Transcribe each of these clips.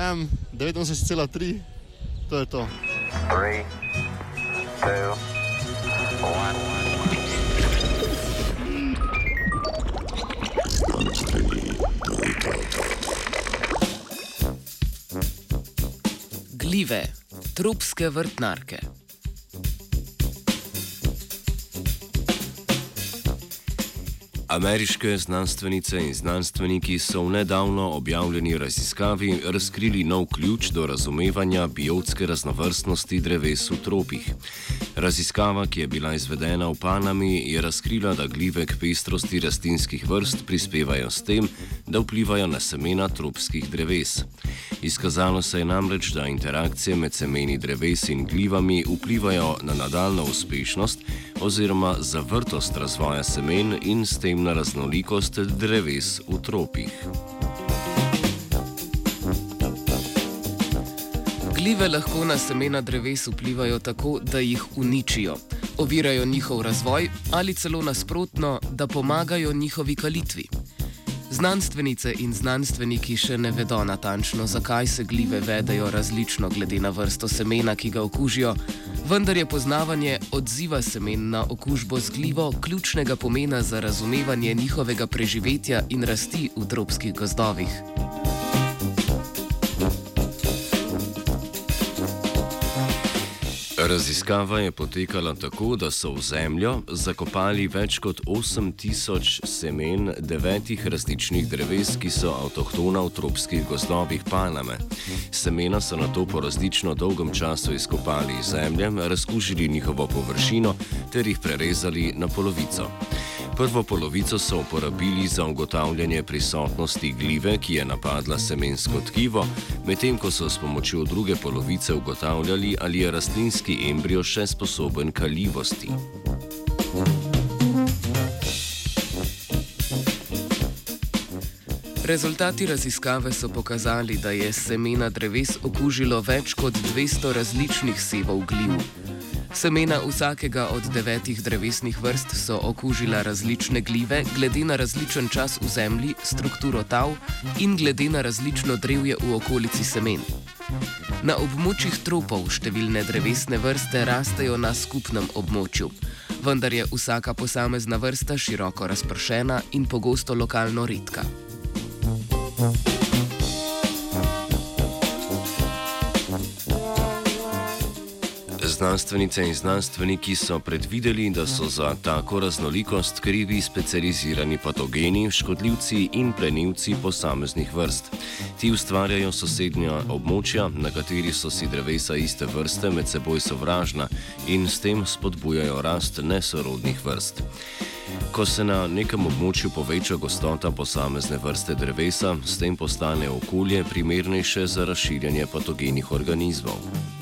Um, 89,3, to je to. 3, 2, 1. Glive, tropske vrtnarke. Ameriške znanstvenice in znanstveniki so v nedavno objavljeni raziskavi razkrili nov ključ do razumevanja biotske raznovrstnosti dreves v tropih. Raziskava, ki je bila izvedena v Panami, je razkrila, da glive k pestrosti rastlinskih vrst prispevajo s tem, da vplivajo na semena tropskih dreves. Izkazalo se je namreč, da interakcije med semeni dreves in glivami vplivajo na nadaljno uspešnost oziroma zavrtost razvoja semen in s tem na raznolikost dreves v tropih. Glive lahko na semena dreves vplivajo tako, da jih uničijo, ovirajo njihov razvoj ali celo nasprotno, da pomagajo njihovi kalitvi. Znanstvenice in znanstveniki še ne vedo natančno, zakaj se glive vedajo različno glede na vrsto semena, ki ga okužijo, vendar je poznavanje odziva semen na okužbo z glivo ključnega pomena za razumevanje njihovega preživetja in rasti v tropskih gozdovih. Raziskava je potekala tako, da so v zemljo zakopali več kot 8000 semen devetih različnih dreves, ki so avtohtona v tropskih gozdovih Paname. Semena so na to po različno dolgem času izkopali iz zemlje, razkužili njihovo površino ter jih prerezali na polovico. Prvo polovico so uporabili za ugotavljanje prisotnosti glive, ki je napadla semensko tkivo, medtem ko so s pomočjo druge polovice ugotavljali, ali je rastlinski embrio še sposoben kaljivosti. Rezultati raziskave so pokazali, da je semena dreves okužilo več kot 200 različnih sevov gliv. Semena vsakega od devetih drevesnih vrst so okužila različne glive, glede na različen čas v zemlji, strukturo tav in glede na različno drevje v okolici semen. Na območjih tropov številne drevesne vrste rastejo na skupnem območju, vendar je vsaka posamezna vrsta široko razpršena in pogosto lokalno redka. Znanstvenice in znanstveniki so predvideli, da so za tako raznolikost krivi specializirani patogeni, škodljivci in plenilci posameznih vrst. Ti ustvarjajo sosednja območja, na kateri so si drevesa iste vrste med seboj sovražna in s tem spodbujajo rast nesorodnih vrst. Ko se na nekem območju poveča gostota posamezne vrste drevesa, s tem postane okolje primernejše za razširjanje patogenih organizmov.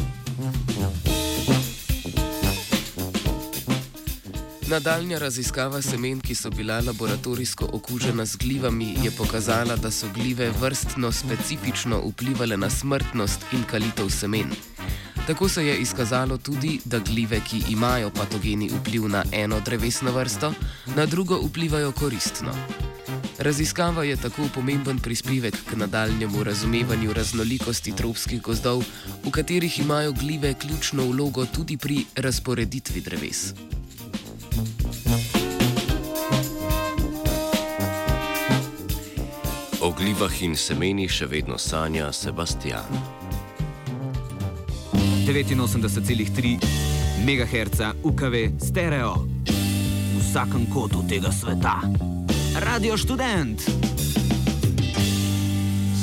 Nadaljnja raziskava semen, ki so bila laboratorijsko okužena z glivami, je pokazala, da so glive vrstno specifično vplivale na smrtnost in kalitev semen. Tako se je izkazalo tudi, da glive, ki imajo patogeni vpliv na eno drevesno vrsto, na drugo vplivajo koristno. Raziskava je tako pomemben prispevek k nadaljnjemu razumevanju raznolikosti tropskih gozdov, v katerih imajo glive ključno vlogo tudi pri razporeditvi dreves. Glivah in semenih še vedno sanja Sebastian. 89,3 MHz UKV stereo. V vsakem kotu tega sveta. Radio študent.